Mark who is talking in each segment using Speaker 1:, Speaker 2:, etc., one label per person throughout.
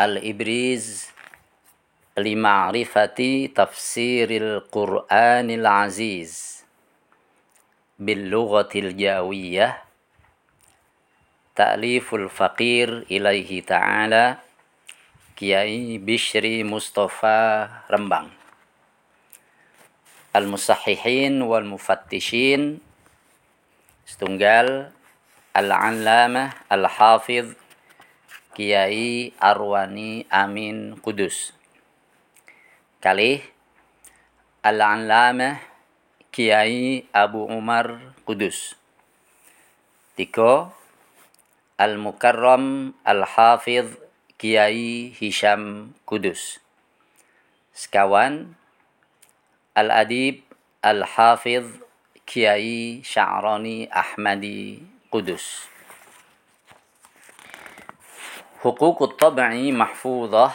Speaker 1: الإبريز لمعرفة تفسير القرآن العزيز باللغة الجاوية تأليف الفقير إليه تعالى كياي بشري مصطفى رمبان. المصححين والمفتشين ستنجال العلامة الحافظ Kiai Arwani Amin Kudus. Kali Al-Allamah Kiai Abu Umar Kudus. Tiko Al-Mukarram Al-Hafidh Kiai Hisham Kudus. Sekawan Al-Adib Al-Hafidh Kiai Sya'rani Ahmadi Kudus. Hukukut tab'i mahfudah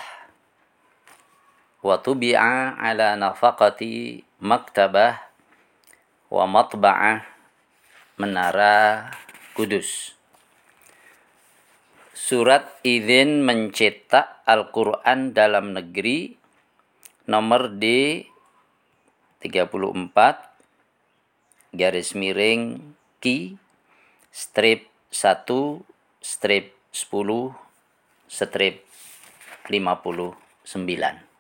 Speaker 1: wa tubi'a ala nafaqati maktabah wa matba'ah menara kudus. Surat izin mencetak Al-Quran dalam negeri nomor D 34 garis miring Ki strip 1 strip 10 strip 59.